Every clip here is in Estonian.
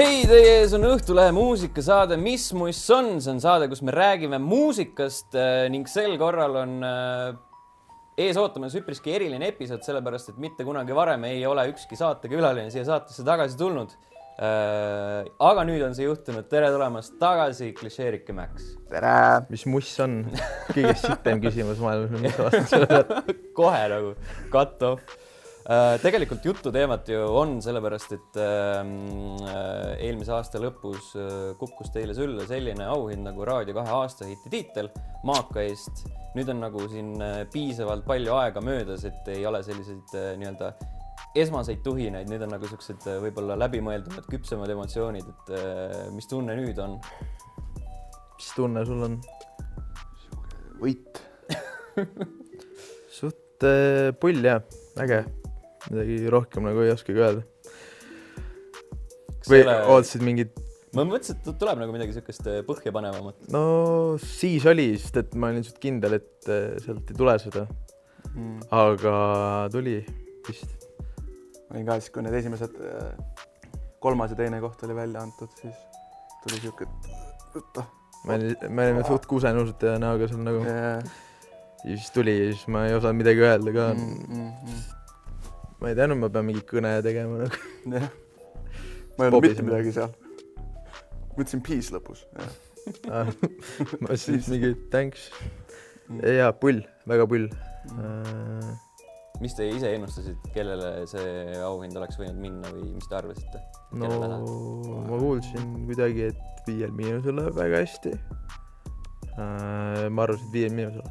hei, teie ees on Õhtulehe muusikasaade Mis muss on, see on saade, kus me räägime muusikast äh, ning sel korral on äh, ees ootamas üpriski eriline episood, sellepärast et mitte kunagi varem ei ole ükski saatekülaline siia saatesse tagasi tulnud. Äh, aga nüüd on see juhtunud, tere tulemast tagasi, klišeerike Max. tere! mis muss on? kõige sitem küsimus maailmas, mis sa vastad sellele? kohe nagu cut off Äh, tegelikult jututeemat ju on, sellepärast et ähm, äh, eelmise aasta lõpus äh, kukkus teile sülle selline auhind nagu Raadio kahe aastahiti tiitel Maaka eest. nüüd on nagu siin piisavalt palju aega möödas, et ei ole selliseid nii-öelda esmaseid tuhinaid, nüüd on nagu siuksed võib-olla läbimõeldumad, küpsemad emotsioonid, et mis tunne nüüd on? mis tunne sul on? võit suht pull jah, äge midagi rohkem nagu ei oskagi öelda. või ole... ootasid mingit? ma mõtlesin, et tuleb nagu midagi siukest äh, põhjapanevamat. no siis oli, sest et ma olin suht kindel, et äh, sealt ei tule seda mm.. aga tuli vist. ma olin ka siis, kui need esimesed, äh, kolmas ja teine koht oli välja antud, siis tuli siuke, et võta. me olime, me olime suht kusenused ja näoga seal nagu yeah.. ja siis tuli ja siis ma ei osanud midagi öelda ka mm,. Mm, mm ma ei teadnud, ma pean mingi kõne tegema nagu. jah, ma ei öelnud mitte midagi seal. ma ütlesin peace lõpus, ah, ma siis mingi thanks. Mm.. jaa, pull, väga pull. Mm.. Uh... mis te ise ennustasite, kellele see auhind oleks võinud minna või mis te arvasite? no ma kuulsin kuidagi, et Viiel Miinusel läheb väga hästi. Uh,. ma arvasin, et Viiel Miinusel.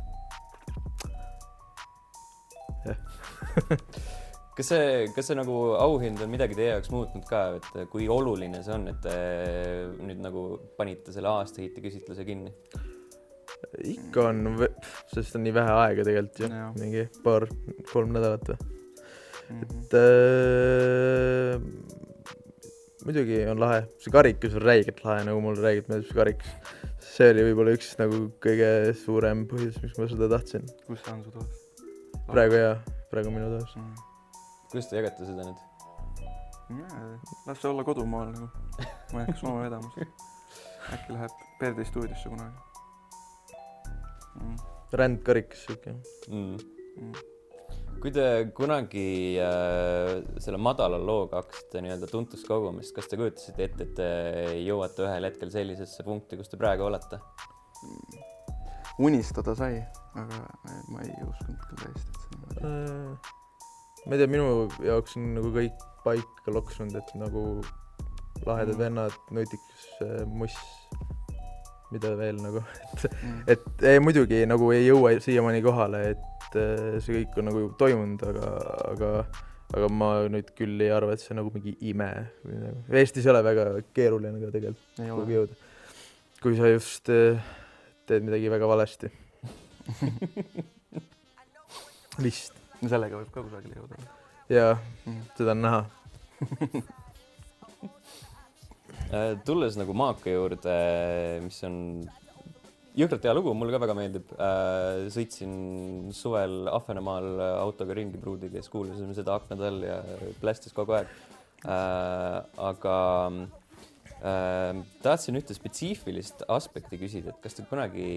jah kas see, kas see nagu auhind on midagi teie jaoks muutnud ka, et kui oluline see on, et te nüüd nagu panite selle aastahiiti küsitluse kinni? ikka on, sest on nii vähe aega tegelikult ju, mingi paar, kolm nädalat või mm. -hmm. et äh, muidugi on lahe, see karikas on räigelt lahe, nagu mulle räigelt meeldib see karikas. see oli võib-olla üks nagu kõige suurem põhjus, miks ma seda tahtsin. kus see on su toas? praegu jaa, praegu minu toas mm. -hmm kuidas te jagate seda nüüd? las see olla kodumaal nagu, ma ei hakka Soome vedama äkki läheb Perdi stuudiosse kunagi mm.. rändkarikas siuke mm. mm. kui te kunagi äh, selle madala looga hakkasite nii-öelda tuntust koguma, siis kas te kujutasite ette, et te jõuate ühel hetkel sellisesse punkti, kus te praegu olete mm.? unistada sai, aga ma ei uskunud küll täiesti, et see niimoodi äh ma ei tea, minu jaoks on nagu kõik paika loksunud, et nagu lahedad mm. vennad, nutikas äh, muss, mida veel nagu, et mm., et ei, muidugi nagu ei jõua siiamaani kohale, et äh, see kõik on nagu toimunud, aga, aga aga ma nüüd küll ei arva, et see nagu mingi ime või nagu, Eestis ei ole väga keeruline ka tegelikult kuhugi jõuda. kui sa just äh, teed midagi väga valesti vist no sellega võib ka kusagile jõuda. jaa mm., seda on näha äh, tulles nagu maaka juurde, mis on jõhkralt hea lugu, mulle ka väga meeldib. Äh, sõitsin suvel Ahvenamaal autoga ringi pruudiga ja siis kuulasime seda aknade all ja plästis kogu aeg. Äh, aga tahtsin ühte spetsiifilist aspekti küsida, et kas te kunagi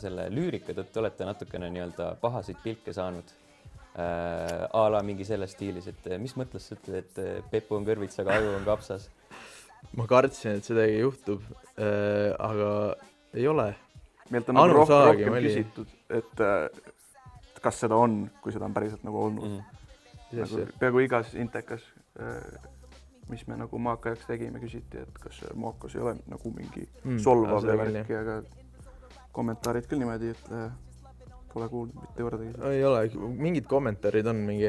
selle lüürika tõttu olete natukene nii-öelda pahaseid pilke saanud? äh, a la mingi selles stiilis, et mis mõttes sa ütled, et äh, Pepu on kõrvits, aga aju on kapsas? ma kartsin, et seda ei juhtub äh,, aga ei ole. meilt on nagu rohkem, rohkem küsitud, et äh, kas seda on, kui seda on päriselt nagu olnud mm. -hmm. nagu peaaegu igas intekas äh, mis me nagu Maaka jaoks tegime, küsiti, et kas Maakas ei ole nagu mingi mm, solvav ja värki, aga kommentaarid küll niimoodi, et äh, Pole kuulnud mitte kordagi. ei ole, mingid kommentaarid on mingi,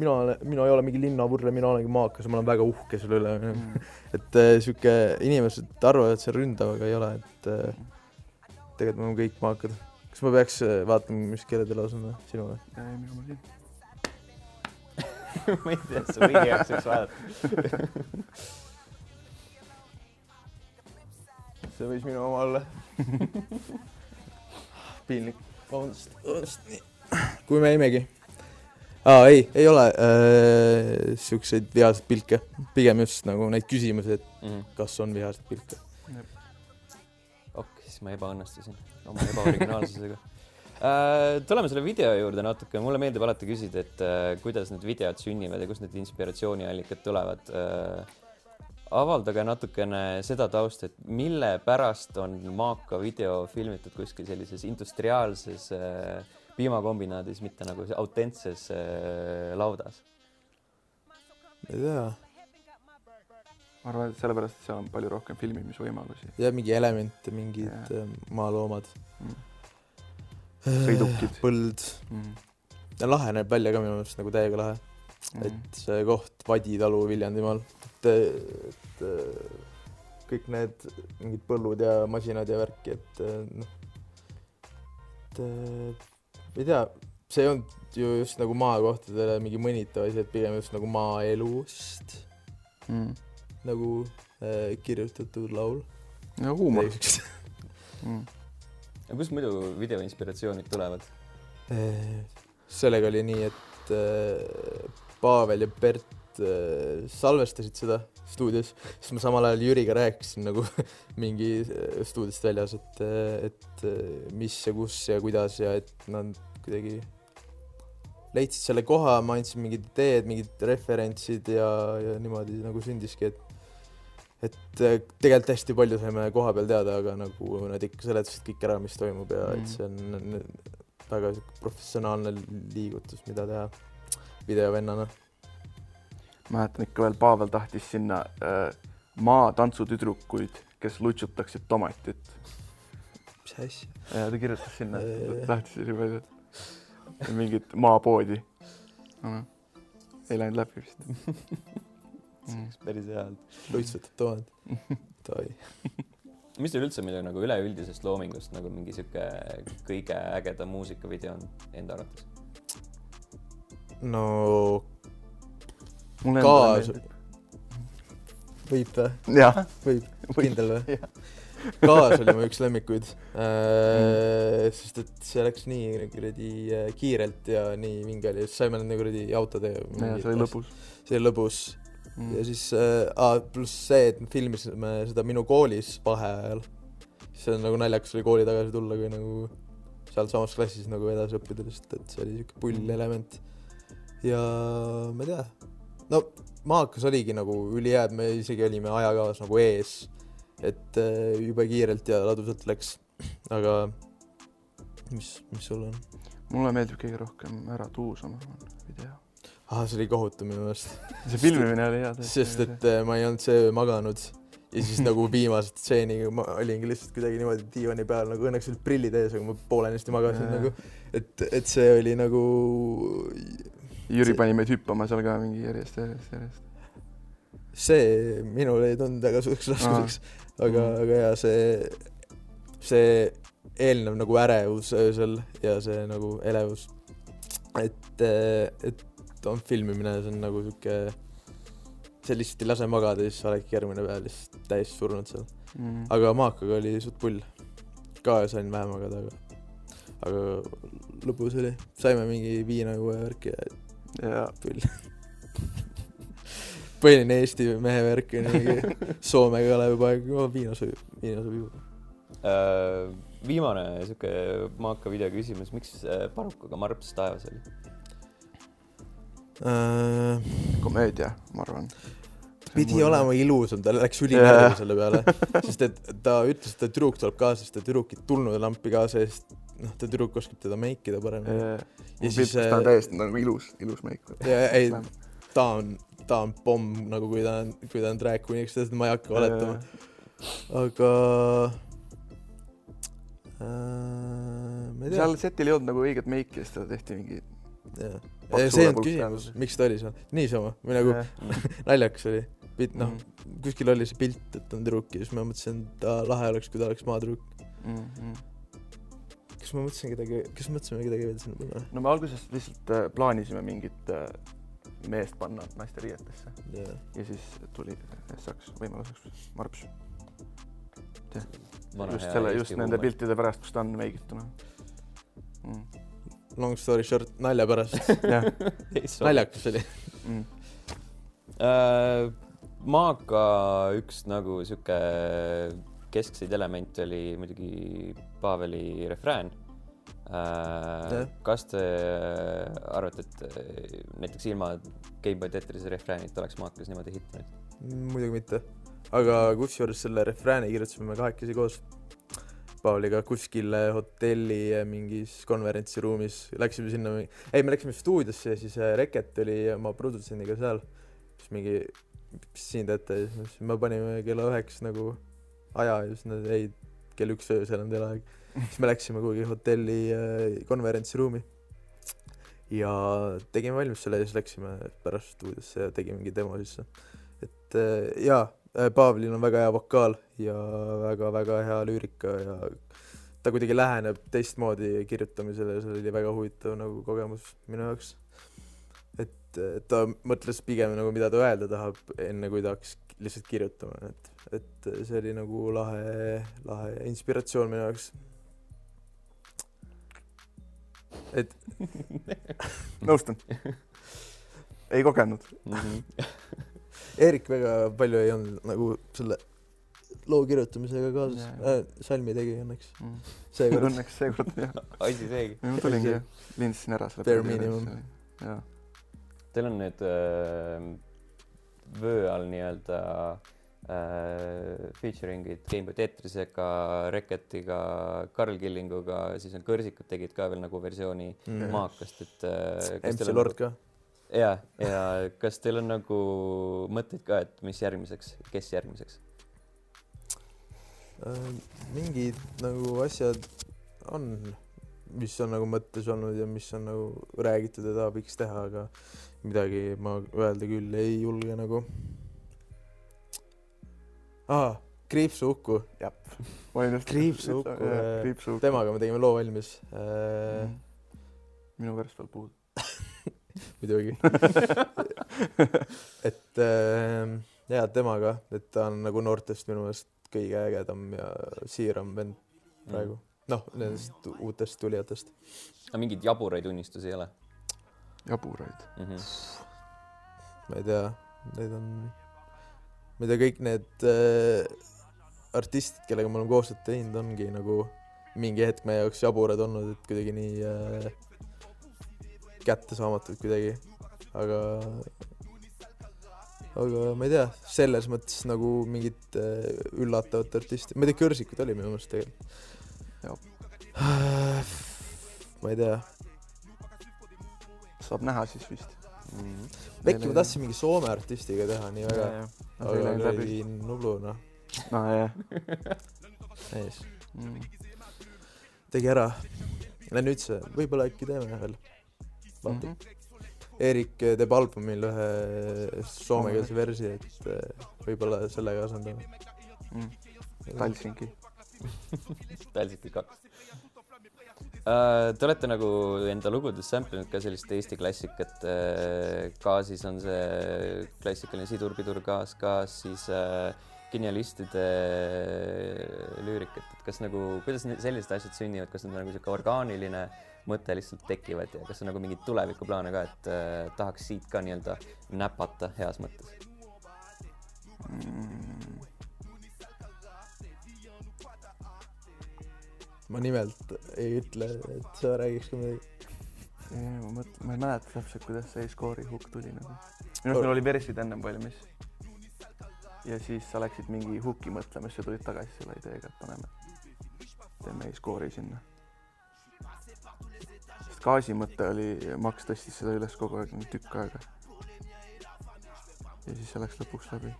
mina olen, mina ei ole mingi linnavurle, mina olengi maakas ja ma olen väga uhke selle üle mm.. et äh, sihuke, inimesed arvavad, et see ründav, aga ei ole, et äh, tegelikult me oleme kõik maakad. kas ma peaks äh, vaatama, mis keele te lausun või, sinu või? ei, minu oma siin ma ei tea, sa võid heaks võiks vaadata see võis minu oma olla piinlik vabandust, vabandust, kui me jäimegi. Aa, ei, ei ole äh, siukseid vihaseid pilke, pigem just nagu neid küsimusi, et mm -hmm. kas on vihaseid pilke. ok, siis ma ebaõnnestusin. Oma ebaoriginaalsusega. tuleme selle video juurde natuke, mulle meeldib alati küsida, et äh, kuidas need videod sünnivad ja kust need inspiratsiooniallikad tulevad äh, avaldage natukene seda tausta, et mille pärast on Maaka video filmitud kuskil sellises industriaalses äh, piimakombinaadis, mitte nagu autentses äh, laudas? ma ei tea. ma arvan, et sellepärast, et seal on palju rohkem filmimisvõimalusi. ja mingi elemente, mingid ja. Äh, maaloomad mm.. Sõidukid. põld. Mm.. ja lahe näeb välja ka minu meelest nagu täiega lahe. Mm.. et see koht Vadi talu Viljandimaal, et, et kõik need mingid põllud ja masinad ja värki, et noh, et ei tea, see ei olnud ju just nagu maakohtadele mingi mõnitav asi, et pigem just nagu maaelust. Mm. nagu äh, kirjutatud laul. ja huumor. Mm.. Ja kust muidu video inspiratsioonid tulevad äh,? sellega oli nii, et äh, Pavel ja Bert äh, salvestasid seda stuudios, siis ma samal ajal Jüriga rääkisin nagu mingi äh, stuudiost väljas, et, äh, et mis ja kus ja kuidas ja et nad kuidagi leidsid selle koha, ma andsin mingid ideed, mingid referentsid ja, ja niimoodi nagu sündiski, et et tegelikult hästi palju saime koha peal teada, aga nagu nad ikka seletasid kõik ära, mis toimub ja mm. et see on väga professionaalne liigutus, mida teha videovennana mäletan ikka veel, Pavel tahtis sinna äh, maatantsutüdrukuid, kes lutsutaksid tomatit. mis asja? ja ta kirjutas sinna, tahtis nii palju mingit maapoodi ei läinud läbi vist mm.. päris hea olnud. luitsutab tomat. Davai mis teil üldse muidu nagu üleüldisest loomingust nagu mingi sihuke kõige ägedam muusikavideo on enda arvates? no kaas. võib või? võib, kindel või? kaas oli mu üks lemmikuid äh, mm., sest et see läks nii kuradi äh, kiirelt ja nii vinge oli, saime nende kuradi autode. see oli lõbus. see oli lõbus mm. ja siis äh,, pluss see, et me filmisime seda minu koolis vaheajal. see on nagu naljakas oli kooli tagasi tulla, kui nagu sealsamas klassis nagu edasi õppida, lihtsalt et see oli siuke pull mm. element. ja ma ei tea no maakas oligi nagu ülihea, et me isegi olime ajakavas nagu ees, et äh, jube kiirelt ja ladusalt läks, aga mis, mis sul on? mulle meeldib kõige rohkem Ära tuusa, ma arvan. Ah, see oli kohutav minu meelest. see filmimine oli hea. sest et äh, ma ei olnud see öö maganud ja siis nagu viimase stseeniga ma olingi lihtsalt kuidagi niimoodi diivani peal, nagu õnneks olid prillid ees, aga ma poolenisti magasin ja, nagu, et, et see oli nagu Jüri pani meid hüppama seal ka mingi järjest, järjest, järjest. see minul ei tulnud väga suureks raskuseks, aga mm., aga jaa, see, see eelnev nagu ärevus öösel ja see nagu elevus, et, et on filmimine, see on nagu sihuke, see lihtsalt ei lase magada ja siis sa oledki järgmine päev lihtsalt täiesti surnud seal mm.. aga Maakaga oli suht pull. ka sain vähe magada, aga, aga lõbus oli, saime mingi viina juua ja värki ja jaa. pull põhiline Eesti mehe värk on mingi Soome Kalevipoeg, viina sööb, viina sööb juurde uh,. viimane sihuke maaka video küsimus, miks äh, Parukaga Marps taevas oli uh,? komöödia, ma arvan pidi mulle... olema ilusam, ta läks ülinärvi selle peale, sest et ta ütles, et ta tüdruk tuleb kaasa, sest ta tüdruk ei tulnud lampi kaasa ja siis noh, ta tüdruk oskab teda meikida paremini ja siis ta on äh, täiesti nagu ilus, ilus meik. ja ei, ta on, ta on pomm nagu kui ta on, kui ta on drag queen'iks, seda ma ei hakka valetama aga äh,. seal setil ei olnud nagu õiget meiki siis teda tehti mingi. jah, see ei olnud küsimus, miks ta oli seal, niisama või nagu naljakas oli pilt, noh mm., kuskil oli see pilt, et on tüdruk ja siis ma mõtlesin, et ta lahe oleks, kui ta oleks maatüdruk mm. -hmm. kas ma mõtlesin kedagi, kas me mõtlesime kedagi veel sinna panna? no me alguses lihtsalt äh, plaanisime mingit äh, meest panna naiste riietesse yeah. ja siis tuli saaks võimaluseks Marps. just selle, just nende piltide pärast, kus ta on meigituna mm.. Long story short, nalja pärast. Naljakas oli. Mm.. Uh, Maaka üks nagu sihuke keskseid elemente oli muidugi Paveli refrään. Uh,. kas te arvate, et näiteks ilma Gameboy Tetrise refräänita oleks Maakas niimoodi hittinud? muidugi mitte, aga kusjuures selle refrääni kirjutasime kahekesi koos Pavliga kuskil hotelli mingis konverentsiruumis, läksime sinna, ei, me läksime stuudiosse ja siis äh, Reket oli oma produtsendiga seal, siis mingi, mis siin teete, siis me panime kella üheks nagu aja ja siis nad ei, kell üks öösel on teil aeg. siis me läksime kuhugi hotelli äh, konverentsiruumi ja tegime valmis selle ja siis läksime pärast stuudiosse ja tegimegi demo sisse. et äh, jaa Äh, Pavlil on väga hea vokaal ja väga-väga hea lüürika ja ta kuidagi läheneb teistmoodi kirjutamisele ja see oli väga huvitav nagu kogemus minu jaoks. et, et ta mõtles pigem nagu, mida ta öelda tahab, enne kui ta hakkas lihtsalt kirjutama, et, et see oli nagu lahe, lahe inspiratsioon minu jaoks. et nõustun ei kogenud mm. -hmm Eerik väga palju ei olnud nagu selle loo kirjutamisega kaasas yeah., äh, salmi tegi õnneks mm.. seekord õnneks seekord jah. asi seegi. ma tulingi jah, lindstasin ära selle. Bare minimum. jah. Teil on nüüd äh, vöö all nii-öelda äh, featuring'id Gameboy Tetrisega, Reketiga, Karl Killinguga, siis on Kõrsikud tegid ka veel nagu versiooni mm. maakast, et äh,. MC Lord ka ja, ja kas teil on nagu mõtteid ka, et mis järgmiseks, kes järgmiseks äh,? mingid nagu asjad on, mis on nagu mõttes olnud ja mis on nagu räägitud ja tahabiks teha, aga midagi ma öelda küll ei julge nagu. aa, kriipsuuku. jah. kriipsuuku, temaga me tegime loo valmis äh.... Mm. minu käest veel puudu muidugi et äh, jaa, temaga, et ta on nagu noortest minu meelest kõige ägedam ja siiram vend praegu mm.. noh, nendest uutest tulijatest. aga mingeid jaburaid unistusi ei ole? jaburaid mm? -hmm. ma ei tea, need on, ma ei tea, kõik need äh, artistid, kellega me oleme koostööd teinud, ongi nagu mingi hetk meie jaoks jaburad olnud, et kuidagi nii äh, kättesaamatud kuidagi, aga, aga ma ei tea, selles mõttes nagu mingit äh, üllatavat artisti, ma ei tea, Kõrsikut oli minu meelest tegelikult. ma ei tea. saab näha siis vist mm. -hmm. Pekki ma tahtsin mingi Soome artistiga teha nii väga, aga oli Nublu noh. nojah. ees mm.. tegi ära. Lähen nüüd see, võib-olla äkki teeme veel vaata mm. -hmm. Erik teeb albumil ühe soomekeelse versi, et eh, võib-olla sellega asendame mm.. Talsinki Talsinki kaks uh,. Te olete nagu enda lugudes sample inud ka sellist Eesti klassikat uh,. Gaasis on see klassikaline Sidur-pidur gaas, gaas, siis uh, genialistide lüürikat, et kas nagu, kuidas sellised asjad sünnivad, kas need on nagu sihuke orgaaniline mõte lihtsalt tekivad ja kas on nagu mingeid tulevikuplaane ka, et äh, tahaks siit ka nii-öelda näpata heas mõttes mm.? ma nimelt ei ütle, et sa räägiks ka midagi. ma mõtlen, ma ei mäleta täpselt, kuidas see skoori hukk tuli nagu. minu arust meil oli versid ennem valmis. Ja siis sa läksid mingi hukki mõtlema, siis sa tulid tagasi selle ideega, et paneme, teeme skoori sinna gaasi mõte oli, Max tõstis seda üles kogu aeg nagu tükk aega. ja siis see läks lõpuks läbi.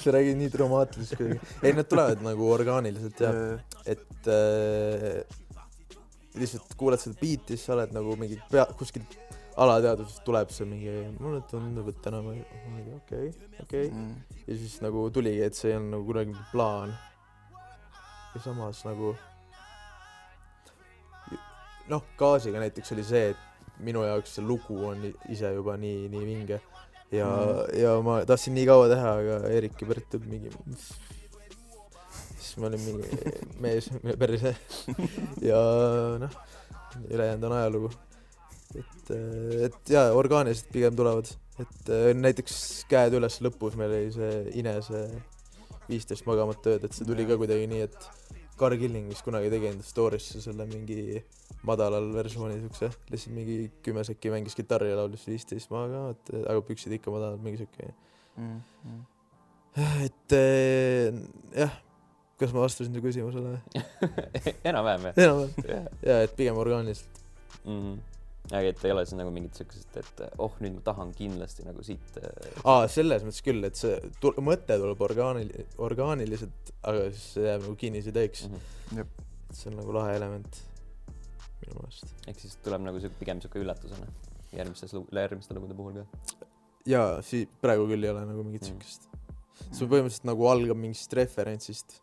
sa räägid nii dramaatiliselt kuidagi. ei, need tulevad nagu orgaaniliselt jah, et äh, lihtsalt kuuled seda biiti, siis sa oled nagu mingi pea, kuskilt alateadvusest tuleb see mingi, mulle tundub, et täna ma, okei okay,, okei okay. mm. ja siis nagu tuligi, et see ei olnud nagu kunagi plaan. ja samas nagu noh, gaasiga näiteks oli see, et minu jaoks see lugu on ise juba nii, nii vinge ja mm., ja ma tahtsin nii kaua teha, aga Eerik ja Bert tulid mingi, siis ma olin mingi mees, perse ja noh, ülejäänud on ajalugu. Et, et jaa, orgaaniliselt pigem tulevad, et näiteks Käed üles lõpus meil oli see Inese viisteist magamata ööd, et see tuli ka kuidagi nii, et Carr Killing vist kunagi tegi enda story'sse selle mingi madalal versiooni siukse, lihtsalt mingi kümme sekki mängis kitarri ja laulis viisteist magamat, aga püksid ikka madalad, mingi siuke mm. -hmm. et jah kas ma vastasin su küsimusele enam-vähem jah? enam-vähem yeah. ja et pigem orgaaniliselt mm. -hmm. Aga et ei ole siis nagu mingit siukest, et oh, nüüd ma tahan kindlasti nagu siit äh.... aa, selles mõttes küll, et see tul-, mõte tuleb orgaanil-, orgaaniliselt, aga siis see jääb nagu kinnisideeks mm. -hmm. see on nagu lahe element minu meelest. ehk siis tuleb nagu siuke, pigem siuke üllatusena järgmistes lugu, järgmiste lugude puhul ka? jaa, sii-, praegu küll ei ole nagu mingit mm. siukest see põhimõtteliselt nagu algab mingist referentsist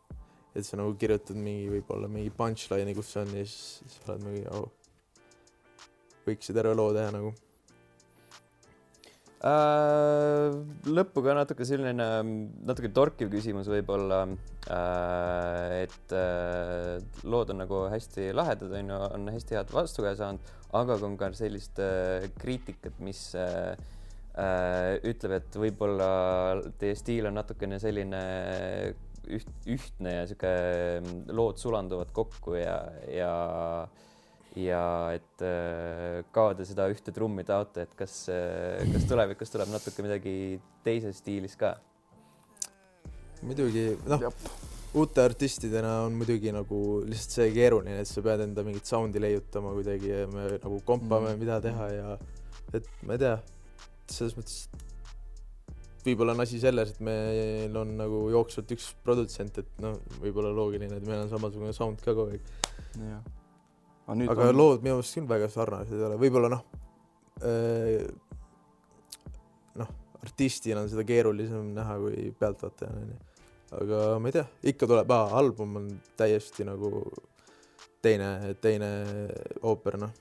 et sa nagu kirjutad mingi võib-olla mingi punchline'i, kus see on ja siis, siis oled mingi oh, võiks ju terve loo teha nagu äh,. lõppu ka natuke selline, natuke torkiv küsimus võib-olla äh,. et äh, lood on nagu hästi lahedad, on ju, on hästi head vastukaja saanud, aga on ka sellist äh, kriitikat, mis äh, äh, ütleb, et võib-olla teie stiil on natukene selline üht, ühtne ja sihuke mm, lood sulanduvad kokku ja, ja, ja et äh, kaua te seda ühte trummi taote, et kas, äh, kas tulevikus tuleb natuke midagi teises stiilis ka? muidugi, noh, uute artistidena on muidugi nagu lihtsalt see keeruline, et sa pead enda mingit sound'i leiutama kuidagi ja me nagu kompame mm., mida teha ja et ma ei tea, selles mõttes võib-olla on asi selles, et meil on nagu jooksvalt üks produtsent, et noh, võib-olla loogiline, et meil on samasugune sound ka kogu aeg. Aga on... lood minu meelest küll väga sarnased ei ole, võib-olla noh äh,, noh, artistina on seda keerulisem näha kui pealtvaatajana, onju. aga ma ei tea, ikka tuleb, album on täiesti nagu teine, teine ooper, noh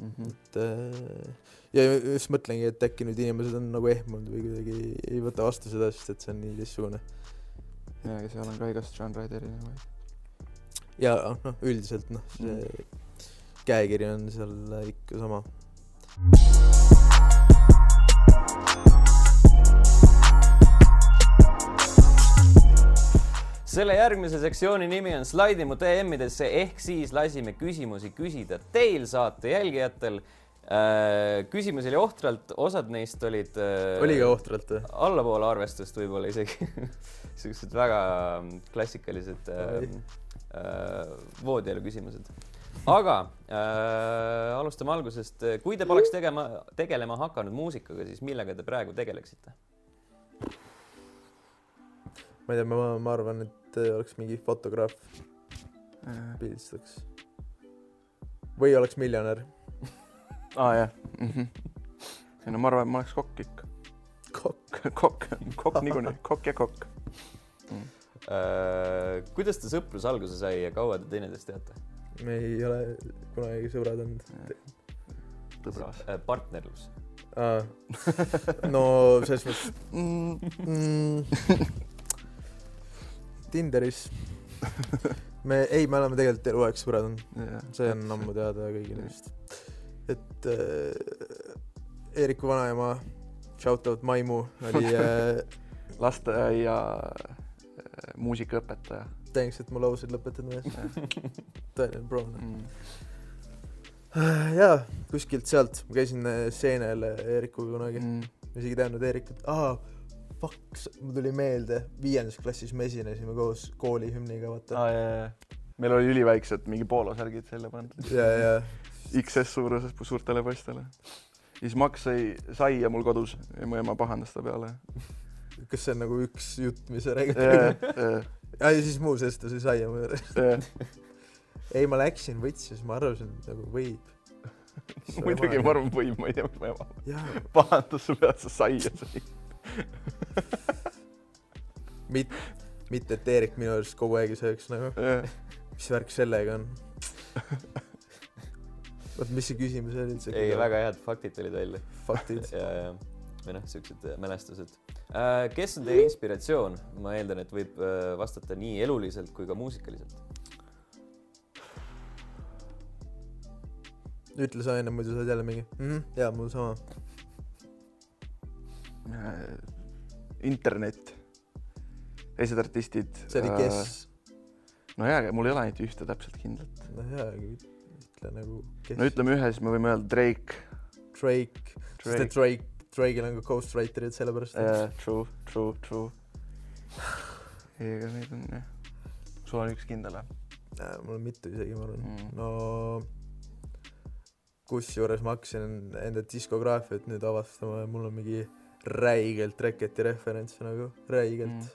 mm. -hmm. et äh, ja just mõtlengi, et äkki nüüd inimesed on nagu ehmunud või kuidagi ei võta vastu seda, sest et see on nii teistsugune. ja, aga seal on ka igast žanreid erinevaid. ja noh, üldiselt noh, see mm. Käekiri on seal ikka sama. selle järgmise sektsiooni nimi on Slaidi mu DM-idesse ehk siis lasime küsimusi küsida teil saate jälgijatel Äh, küsimusi oli ohtralt, osad neist olid. Äh, oli ka ohtralt või? allapoole arvestust võib-olla isegi siuksed väga klassikalised äh, äh, voodielu küsimused. Aga äh, alustame algusest. kui te poleks tegema, tegelema hakanud muusikaga, siis millega te praegu tegeleksite? ma ei tea, ma, ma arvan, et oleks mingi fotograaf, pildistaks. või oleks miljonär aa ah, jah mm. -hmm. ei no ma arvan, et ma oleks kokk ikka. kokk kokk, kokk niikuinii, kokk ja kokk mm.. Uh, kuidas ta sõprus alguse sai ja kaua te teineteist teate? Me ei ole kunagi sõbrad olnud. sõbras uh,. partnerlus. Ah.. no selles mõttes mm, mm, Tinderis. Me, ei, me oleme tegelikult eluaeg sõbrad olnud. Yeah.. see on ammu teada kõigile vist. Et äh, Eeriku vanaema, shout out Maimu, oli äh, lasteaia äh, muusikaõpetaja. Thanks, et mu lauseid lõpetad mees tõeline bro mm.. Äh, jaa, kuskilt sealt, ma käisin äh, seenel Eerikuga kunagi mm., isegi teadnud Eerikut, aa, fuck, mul tuli meelde, viiendas klassis me esinesime koos kooli hümniga, vaata. aa, jaa, jaa. meil oli üliväiksed mingi poolosärgid selja pandud. jaa, jaa XS suuruses suurtele poistele. ja siis Max sai saia mul kodus ja mu ema pahandas ta peale. kas see on nagu üks jutt, mis sa räägid? Yeah. ja siis muu seest ta sai saia mu juures yeah. ei, ma läksin, võtsin, siis ma arvasin, nagu võib. muidugi ma arvan, võib, ma ei tea, mis mu ema pahandas su pealt, sa saia sõid mit-, mitte, et Eerik minu arust kogu aeg ei sööks nagu yeah.. mis värk sellega on oot, mis see küsimus oli üldse? ei, väga head faktid tulid välja. faktid ja, ja, või noh, siuksed äh, mälestused äh,. kes on teie inspiratsioon? ma eeldan, et võib äh, vastata nii eluliselt kui ka muusikaliselt. Ütle sa enne, muidu sa oled jälle mingi mm, -hmm, jaa, mul sama. Äh, internet, teised artistid. see oli kes. no jaa, mul ei ole ainult ühte täpselt kindlat. no jaa, ütle nagu kes no ütleme ühe, siis me võime öelda Drake. Drake, sest et Drake. Drake, Drake'il on ka ghostwriter'id, sellepärast et jaa, true, true, true. ei, ega neid on jah. sul on üks kindel või äh, mul on mitu isegi, ma arvan mm.? no kusjuures ma hakkasin enda diskograafiat nüüd avastama ja mul on mingi räigelt Reketi referentse nagu, räigelt Mm.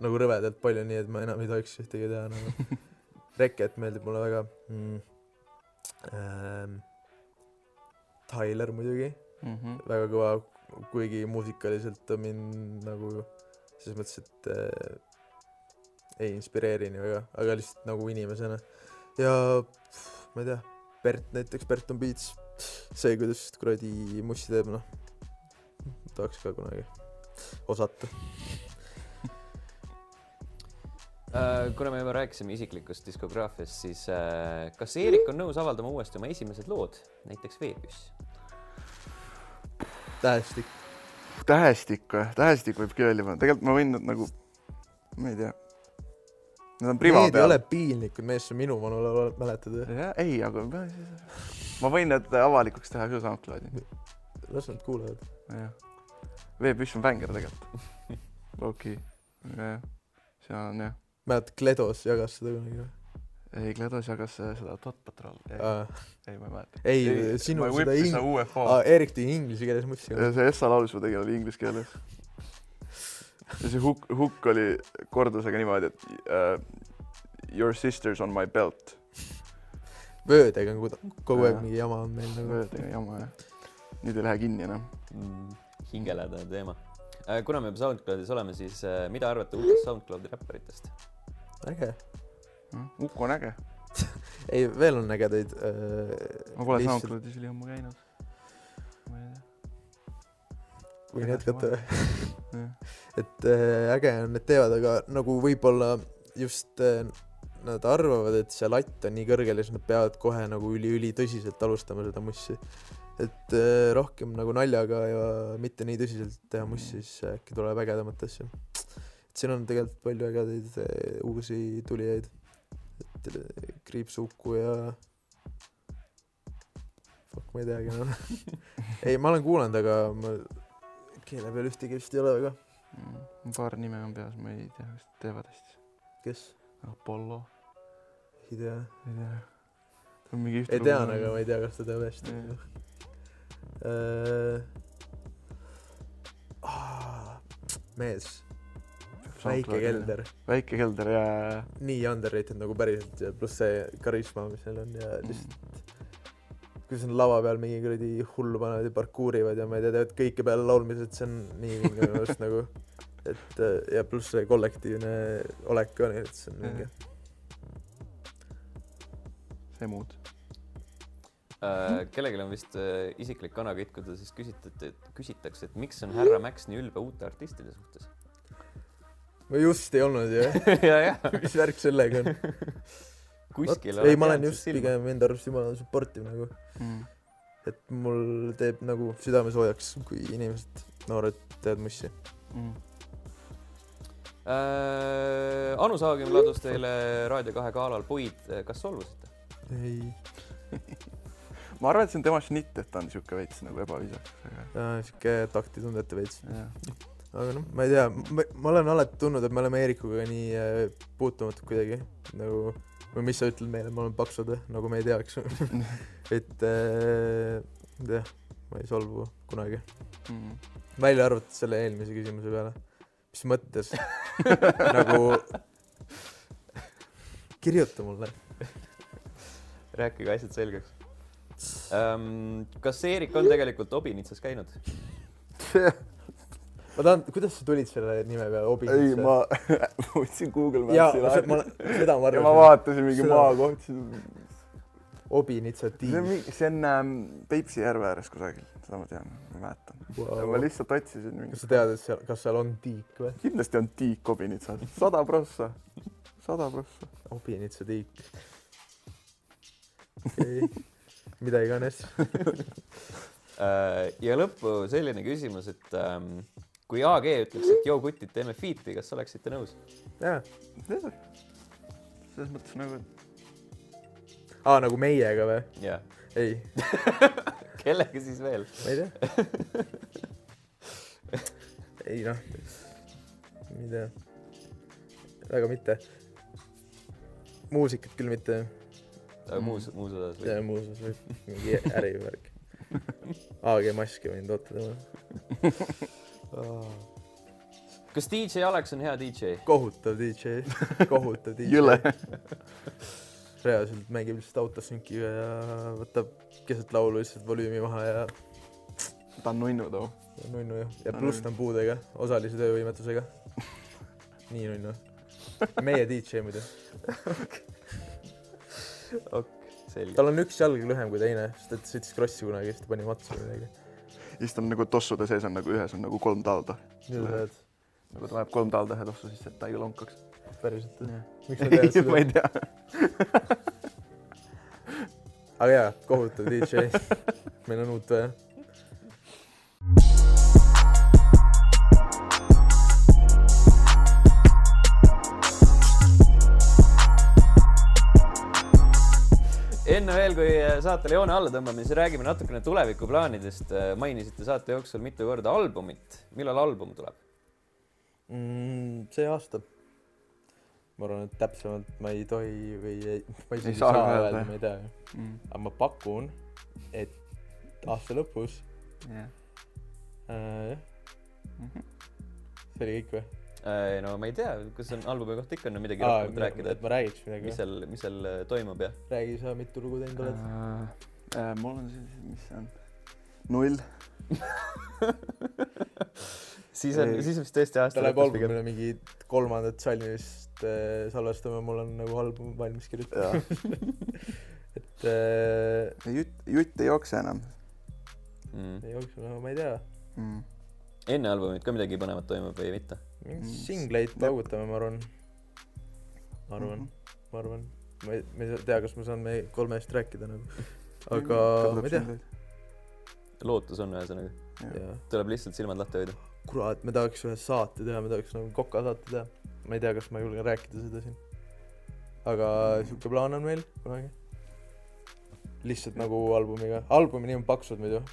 nagu rõvedalt palju, nii et ma enam ei tohiks ühtegi teha nagu. Reket meeldib mulle väga mm.. Ähm, Tyler muidugi, Mm -hmm. väga kõva, kuigi muusikaliselt on mind nagu selles mõttes, et äh, ei inspireeri nii väga, aga lihtsalt nagu inimesena. ja pff, ma ei tea, Bert näiteks, Bert on Beats, see, kuidas kuradi mussi teeb, noh, tahaks ka kunagi osata. Äh, kuna me juba rääkisime isiklikust diskograafiast, siis äh, kas Eerik on nõus avaldama uuesti oma esimesed lood, näiteks Veepüss? tähestik, tähestik või? tähestik võib küll öelda, tegelikult ma võin nad nagu, ma ei tea. Need on priva need ei peal ole. piinlikud, mees, sa minu vanul mäletad või? jah, ei, aga ma, ma võin need avalikuks teha küll SoundCloudi. las nad kuulavad. jah. veepüss on bänger tegelikult. okei, jah, seal on jah. mäletad, Kledos jagas seda kunagi või? ei, Gledos jagas äh, seda Dot Patrol. ei, ei, ma ei mäleta. ei, sinu seda ing-, tegi inglise keeles mussi. ja see Essa laulus ma tegin oli inglise keeles. Ja see hukk, hukk oli kordusega niimoodi, et uh, your sister's on my belt. vöödega on kuda- kogu aeg mingi jama on meil nagu. täiega jama jah. nüüd ei lähe kinni enam. Mm, hingelähedane teema. kuna me juba SoundCloudis oleme, siis äh, mida arvate uutest SoundCloudi räpparitest? äge. Uku on äge. ei, veel on ägedaid äh,. ma pole. SoundCloudis üli ammu käinud. Võin jätkata või? et äh, äge on, et teevad, aga nagu võib-olla just äh, nad arvavad, et see latt on nii kõrgel ja siis nad peavad kohe nagu üliülitõsiselt alustama seda mussi. et äh, rohkem nagu naljaga ja mitte nii tõsiselt teha mussi, siis äkki tuleb ägedamat asja. et siin on tegelikult palju ägedaid uusi tulijaid. et äh, kriipsuuku ja fuck, ma ei teagi enam. ei, ma olen kuulanud, aga ma keele peal ühtegi vist ei ole väga. Mm, paar nime on peas, ma ei tea, kas nad teevad hästi. kes? Apollo, ei tea. ei tea. ta on mingi ei tean, aga ma ei tea, kas ta teab hästi Jah.. mees, väike. kelder, väike kelder ja, nii underrated nagu päriselt ja pluss see karisma, mis neil on ja ja lihtsalt kuidas nad lava peal mingi kuradi hullu panevad ja parkuurivad ja ma ei tea, teevad kõike peale laulmised, see on nii vinge minu arust nagu, et äh, ja pluss see kollektiivne olek ka neil, et see on vinge. see muud. Äh, kellelgi on vist äh, isiklik kanakitt, kui ta siis küsitleti, et küsitakse, et miks on härra Max nii ülbe uute artistide suhtes. ma just ei olnud ju, ja, ja mis värk sellega on? kuskil ei, ma olen just. pigem enda arust jumala supportive nagu, Mm. et mul teeb nagu südame soojaks, kui inimesed, noored teevad mussi. Mm. Äh, Anu Saagim ladus teile Raadio kahe galal puid, kas solvusite? ei, ma arvan, et see on tema šnitt, et ta on siuke veits nagu ebaviisakas, aga sihuke taktitundetu veits. jah. aga noh, ma ei tea, ma olen alati tundnud, et me oleme Eerikuga nii äh, puutumatud kuidagi nagu või mis sa ütled meile, me oleme paksud või, nagu me ei teaks. et äh, ma ei tea, ma ei solvu kunagi. Mm. välja arvatud selle eelmise küsimuse peale. mis mõttes? nagu kirjuta mulle. rääkige asjad selgeks ähm,. kas Eerik on tegelikult Obinitsas käinud? ma tahan, kuidas sa tulid selle nime peale, Obi? ei, ma, võtsin Google jaa, Maps'i ma, seda ma ja ma vaatasin mingi maakoht, siis Obinitsa see on ähm, Peipsi järve ääres kusagil, seda ma tean, ma mäletan. ma lihtsalt otsisin mingi kas, sa tead, et seal, kas seal on tiik või? kindlasti on tiik Obinitsas, sada prossa, sada prossa. Obinitsa tiik. okei. mida iganes äh, ja lõppu selline küsimus, et ähm, kui AG ütleks, et joo kutid, teeme feat'i, kas oleksite nõus? jaa. selles mõttes nagu. aa, nagu meiega või? jah. ei kellega siis veel? ma ei tea ei noh, ma ei tea, väga mitte. muusikat küll mitte. aga muus, muus osas või? jaa, muus osas võib, mingi ärivärk AG maski võin toota tema kas DJ Alex on hea DJ? kohutav DJ, kohutav DJ. jõle reaalselt mängib lihtsalt autos sünkiga ja võtab keset laulu lihtsalt volüümi maha ja. ta on nunnu too nunnu jah, ja pluss ta on puudega, osalise töövõimetusega. nii nunnu. meie DJ muidu. ok, selge. tal on üks jalg lühem kui teine, sest et sõitis krossi kunagi, siis ta pani matsu või midagi. Ja siis ta on nagu tossude sees on nagu ühes on nagu kolm talda. nii sa tead. nagu ta paneb kolm talda ühe tossu sisse, et ta ei lonkaks. päriselt või? miks sa tead seda? ma ei tea aga jaa, kohutav DJ. meil on uut vaja enne veel, kui saatele joone alla tõmbame, siis räägime natukene tulevikuplaanidest. mainisite saate jooksul mitu korda albumit. millal album tuleb mm,? see aasta. ma arvan, et täpsemalt ma ei tohi või ei, ma isegi ei saa öelda, ma ei tea mm.. aga ma pakun, et aasta lõpus yeah.. Äh, jah mm -hmm. see oli kõik või? Äh, no ma ei tea, kas on albumi kohta ikka on midagi rohkemat rääkida? et ma räägiks midagi. mis seal, mis seal äh, toimub ja? räägi sa, mitu lugu teinud oled uh,? Uh, mul on siis, mis see on? null siis on, siis vist tõesti aasta ta läheb albumile mingi kolmandat salmi vist äh, salvestama, mul on nagu album valmis kirjutatud et äh, jutt, jutt ei jookse enam mm.. ei jookse, no ma ei tea mm enne albumit ka midagi põnevat toimub või mitte? Mm. singleid paugutame, ma arvan. ma arvan mm, -hmm. ma arvan. ma ei, ma ei tea, kas ma saan meie kolmest rääkida nagu. aga ma ei tea. lootus on ühesõnaga. tuleb lihtsalt silmad lahti hoida. kurat, me tahaks ühe saate teha, me tahaks nagu Koka saate teha. ma ei tea, kas ma julgen rääkida seda siin. aga sihuke plaan on meil kunagi. lihtsalt nagu albumiga, albumi nimi on Paksud muidu.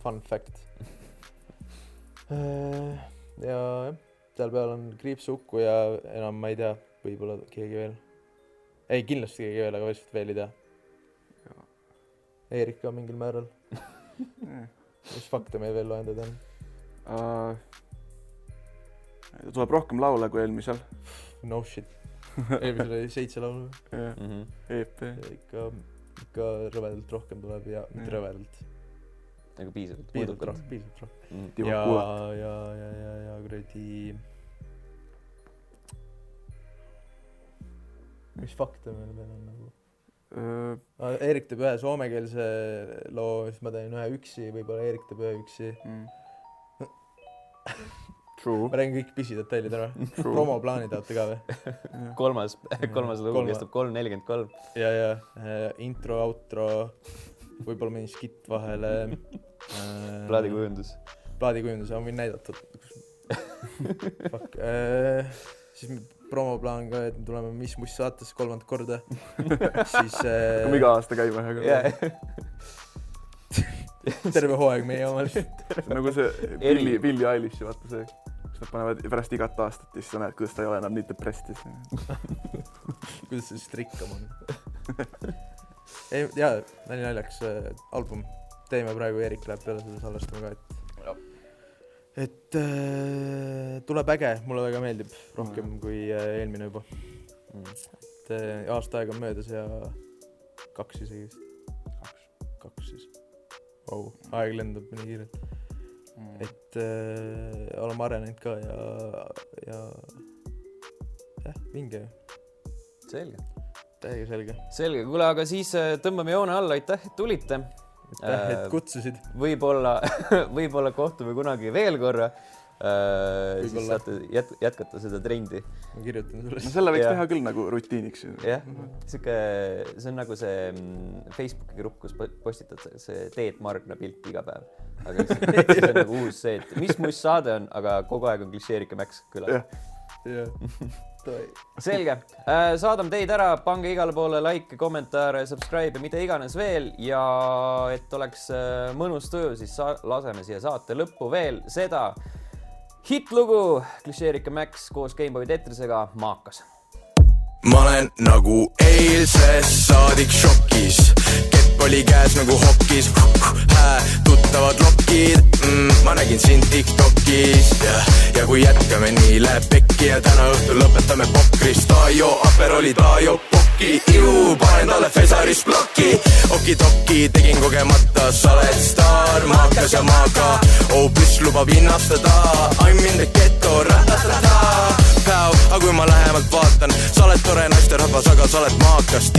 Fun fact ja jah, seal peal on kriipsuhku ja enam ma ei tea, võib-olla keegi veel. ei, kindlasti keegi veel, aga lihtsalt veel ei tea. Eerik ka mingil määral mis fakte meil veel loendada on uh,? tuleb rohkem laule kui eelmisel. no shit. eelmisel oli seitse laulu. jah, mhm. EP. ikka, ikka rõvedalt rohkem tuleb ja mitte rõvedalt nagu piisavalt. piisavalt rohkem, piisavalt rohkem mm.. ja, ja, ja, ja, ja kuradi. mis fakte meil veel on nagu uh,? Eerik teeb ühe soomekeelse loo, siis ma teen ühe üksi, võib-olla Eerik teeb ühe üksi mm. True. ma räägin kõik pisidetailid ära. promoplaani tahate ka või kolmas, kolmas lugu kestab kolm nelikümmend kolm. ja, ja äh, intro, outro võib-olla mõni skitt vahele äh,. plaadikujundus. plaadikujundus, ma võin näidata Fuck äh,, siis promoplaan ka, et me tuleme Mis Muss saatesse kolmandat korda siis äh.... hakkame iga aasta käima ühe korra yeah. terve hooaeg meie oma lihtsalt nagu see Billy, Billy Eilishi, vaata see, kus nad panevad pärast igat aastat ja siis sa näed, kuidas ta ei ole enam nii depressed kuidas ta siis rikkam on ei jaa, nali naljaks äh, album, teeme praegu, Eerik läheb peale seda salvestama ka, et et äh, tuleb äge, mulle väga meeldib, rohkem mm. kui äh, eelmine juba mm.. et äh, aasta aega on möödas ja kaks isegi vist. kaks. kaks siis. Vau, aeg lendab nii kiirelt mm.. et äh, oleme arenenud ka ja, ja jah, vinge. selge täiega selge. selge, kuule, aga siis äh, tõmbame joone alla, aitäh, et tulite. aitäh, et äh, kutsusid. võib-olla võib-olla kohtume kunagi veel korra. Uh, siis saate jät-, jätkata seda trendi. ma kirjutan sulle. no selle võiks ja. teha küll nagu rutiiniks. jah, sihuke, see on nagu see mm, Facebooki grupp, kus postitatakse Teet Margna pilti iga päev. aga siis, siis on nagu uus see, et mis muss saade on, aga kogu aeg on klišeerike Max külas. selge, äh, saadame teid ära, pange igale poole like, kommentaare, subscribe ja mida iganes veel ja et oleks äh, mõnus tuju, siis laseme siia saate lõppu veel seda hittlugu, klišeerike Max koos Gameboy Tetrisega, maakas. ma olen nagu eilsest saadik šokis, kepp oli käes nagu hokis, tuttavad lokid. Mm,, ma nägin sind Tiktokis. Ja, ja kui jätkame nii, läheb pekki. Ja täna õhtul lõpetame pokris, Taio, Aperoli, Taio, pokki, ju, panen talle Fesaris ploki, okidoki, tegin kogemata, sa oled staar, maakas ja maaga, oh püss lubab hinnastada, I m in the ghetto, ratatata, päev, aga kui ma lähemalt vaatan, sa oled tore naisterahvas, aga sa oled maakas.